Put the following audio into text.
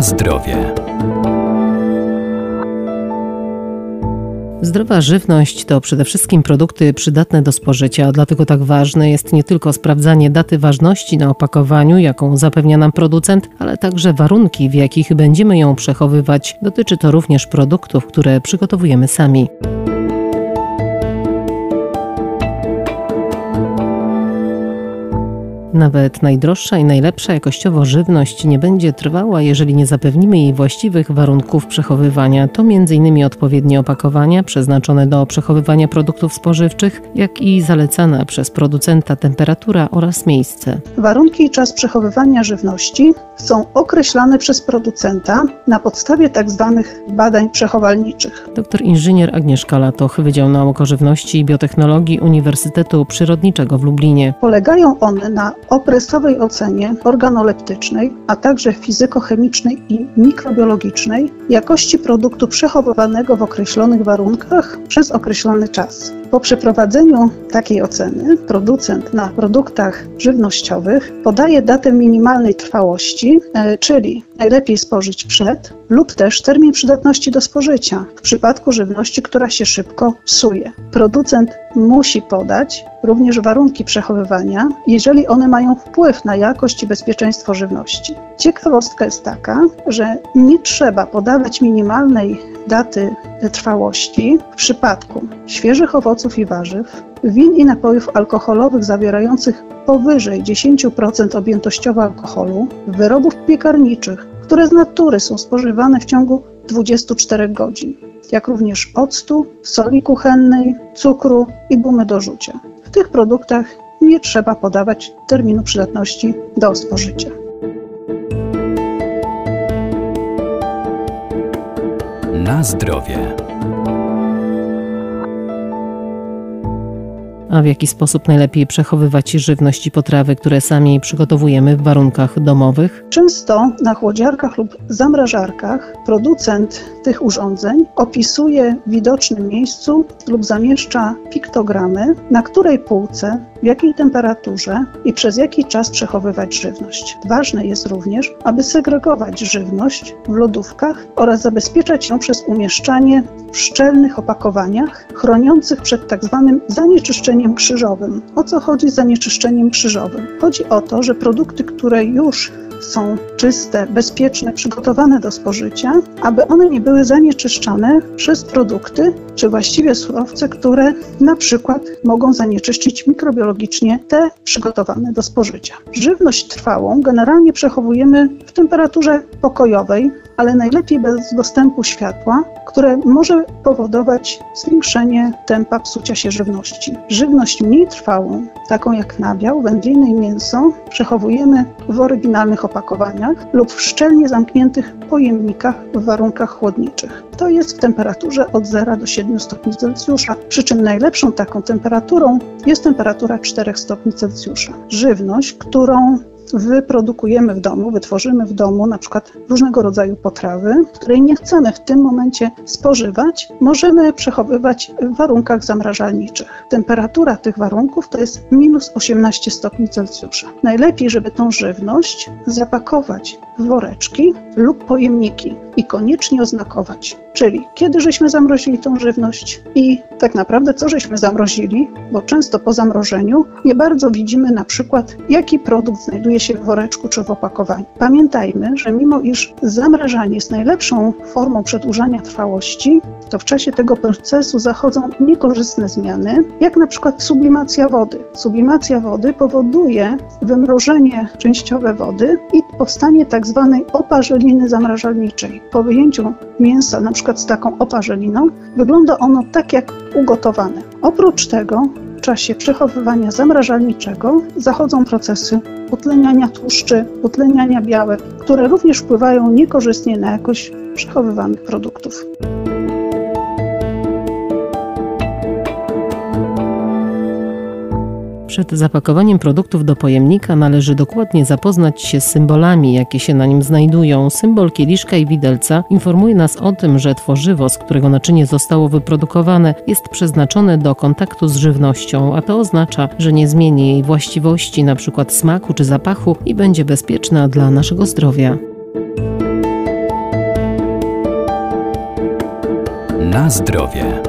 Zdrowie. Zdrowa żywność to przede wszystkim produkty przydatne do spożycia, dlatego tak ważne jest nie tylko sprawdzanie daty ważności na opakowaniu, jaką zapewnia nam producent, ale także warunki, w jakich będziemy ją przechowywać. Dotyczy to również produktów, które przygotowujemy sami. Nawet najdroższa i najlepsza jakościowo żywność nie będzie trwała, jeżeli nie zapewnimy jej właściwych warunków przechowywania. To m.in. odpowiednie opakowania przeznaczone do przechowywania produktów spożywczych, jak i zalecana przez producenta temperatura oraz miejsce. Warunki i czas przechowywania żywności są określane przez producenta na podstawie tzw. Tak badań przechowalniczych. Doktor inżynier Agnieszka Latoch, Wydział Nauk o Żywności i Biotechnologii Uniwersytetu Przyrodniczego w Lublinie. Polegają one na okresowej ocenie organoleptycznej, a także fizykochemicznej i mikrobiologicznej jakości produktu przechowywanego w określonych warunkach przez określony czas. Po przeprowadzeniu takiej oceny producent na produktach żywnościowych podaje datę minimalnej trwałości, e, czyli najlepiej spożyć przed lub też termin przydatności do spożycia w przypadku żywności, która się szybko psuje. Producent musi podać również warunki przechowywania, jeżeli one mają wpływ na jakość i bezpieczeństwo żywności. Ciekawostka jest taka, że nie trzeba podawać minimalnej daty trwałości w przypadku świeżych owoców i warzyw, win i napojów alkoholowych zawierających powyżej 10% objętościowo alkoholu, wyrobów piekarniczych, które z natury są spożywane w ciągu 24 godzin, jak również octu, soli kuchennej, cukru i gumy do rzucia. W tych produktach nie trzeba podawać terminu przydatności do spożycia. Na zdrowie. A w jaki sposób najlepiej przechowywać żywność i potrawy, które sami przygotowujemy w warunkach domowych? Często na chłodziarkach lub zamrażarkach producent tych urządzeń opisuje w widocznym miejscu lub zamieszcza piktogramy, na której półce, w jakiej temperaturze i przez jaki czas przechowywać żywność. Ważne jest również, aby segregować żywność w lodówkach oraz zabezpieczać ją przez umieszczanie w szczelnych opakowaniach chroniących przed tzw. Tak zanieczyszczeniem krzyżowym. O co chodzi z zanieczyszczeniem krzyżowym? Chodzi o to, że produkty, które już są czyste, bezpieczne, przygotowane do spożycia, aby one nie były zanieczyszczane przez produkty, czy właściwie surowce, które na przykład mogą zanieczyszczyć mikrobiologicznie te przygotowane do spożycia. Żywność trwałą generalnie przechowujemy w temperaturze pokojowej, ale najlepiej bez dostępu światła, które może powodować zwiększenie tempa psucia się żywności. Żywność mniej trwałą, taką jak nabiał, wędliny i mięso, przechowujemy w oryginalnych opakowaniach lub w szczelnie zamkniętych pojemnikach w warunkach chłodniczych. To jest w temperaturze od 0 do 7 stopni Celsjusza, przy czym najlepszą taką temperaturą jest temperatura 4 stopni Celsjusza. Żywność, którą wyprodukujemy w domu, wytworzymy w domu na przykład różnego rodzaju potrawy, której nie chcemy w tym momencie spożywać, możemy przechowywać w warunkach zamrażalniczych. Temperatura tych warunków to jest minus 18 stopni Celsjusza. Najlepiej, żeby tą żywność zapakować w woreczki lub pojemniki i koniecznie oznakować. Czyli kiedy żeśmy zamrozili tą żywność i tak naprawdę co żeśmy zamrozili, bo często po zamrożeniu nie bardzo widzimy na przykład, jaki produkt znajduje się w woreczku czy w opakowaniu. Pamiętajmy, że mimo iż zamrażanie jest najlepszą formą przedłużania trwałości, to w czasie tego procesu zachodzą niekorzystne zmiany, jak na przykład sublimacja wody. Sublimacja wody powoduje wymrożenie częściowe wody i powstanie tak zwanej oparzeliny zamrażalniczej. Po wyjęciu mięsa, na przykład z taką oparzeliną, wygląda ono tak jak ugotowane. Oprócz tego w czasie przechowywania zamrażalniczego zachodzą procesy utleniania tłuszczy, utleniania białek, które również wpływają niekorzystnie na jakość przechowywanych produktów. Przed zapakowaniem produktów do pojemnika należy dokładnie zapoznać się z symbolami, jakie się na nim znajdują. Symbol kieliszka i widelca informuje nas o tym, że tworzywo, z którego naczynie zostało wyprodukowane, jest przeznaczone do kontaktu z żywnością, a to oznacza, że nie zmieni jej właściwości, np. smaku czy zapachu i będzie bezpieczna dla naszego zdrowia. Na zdrowie.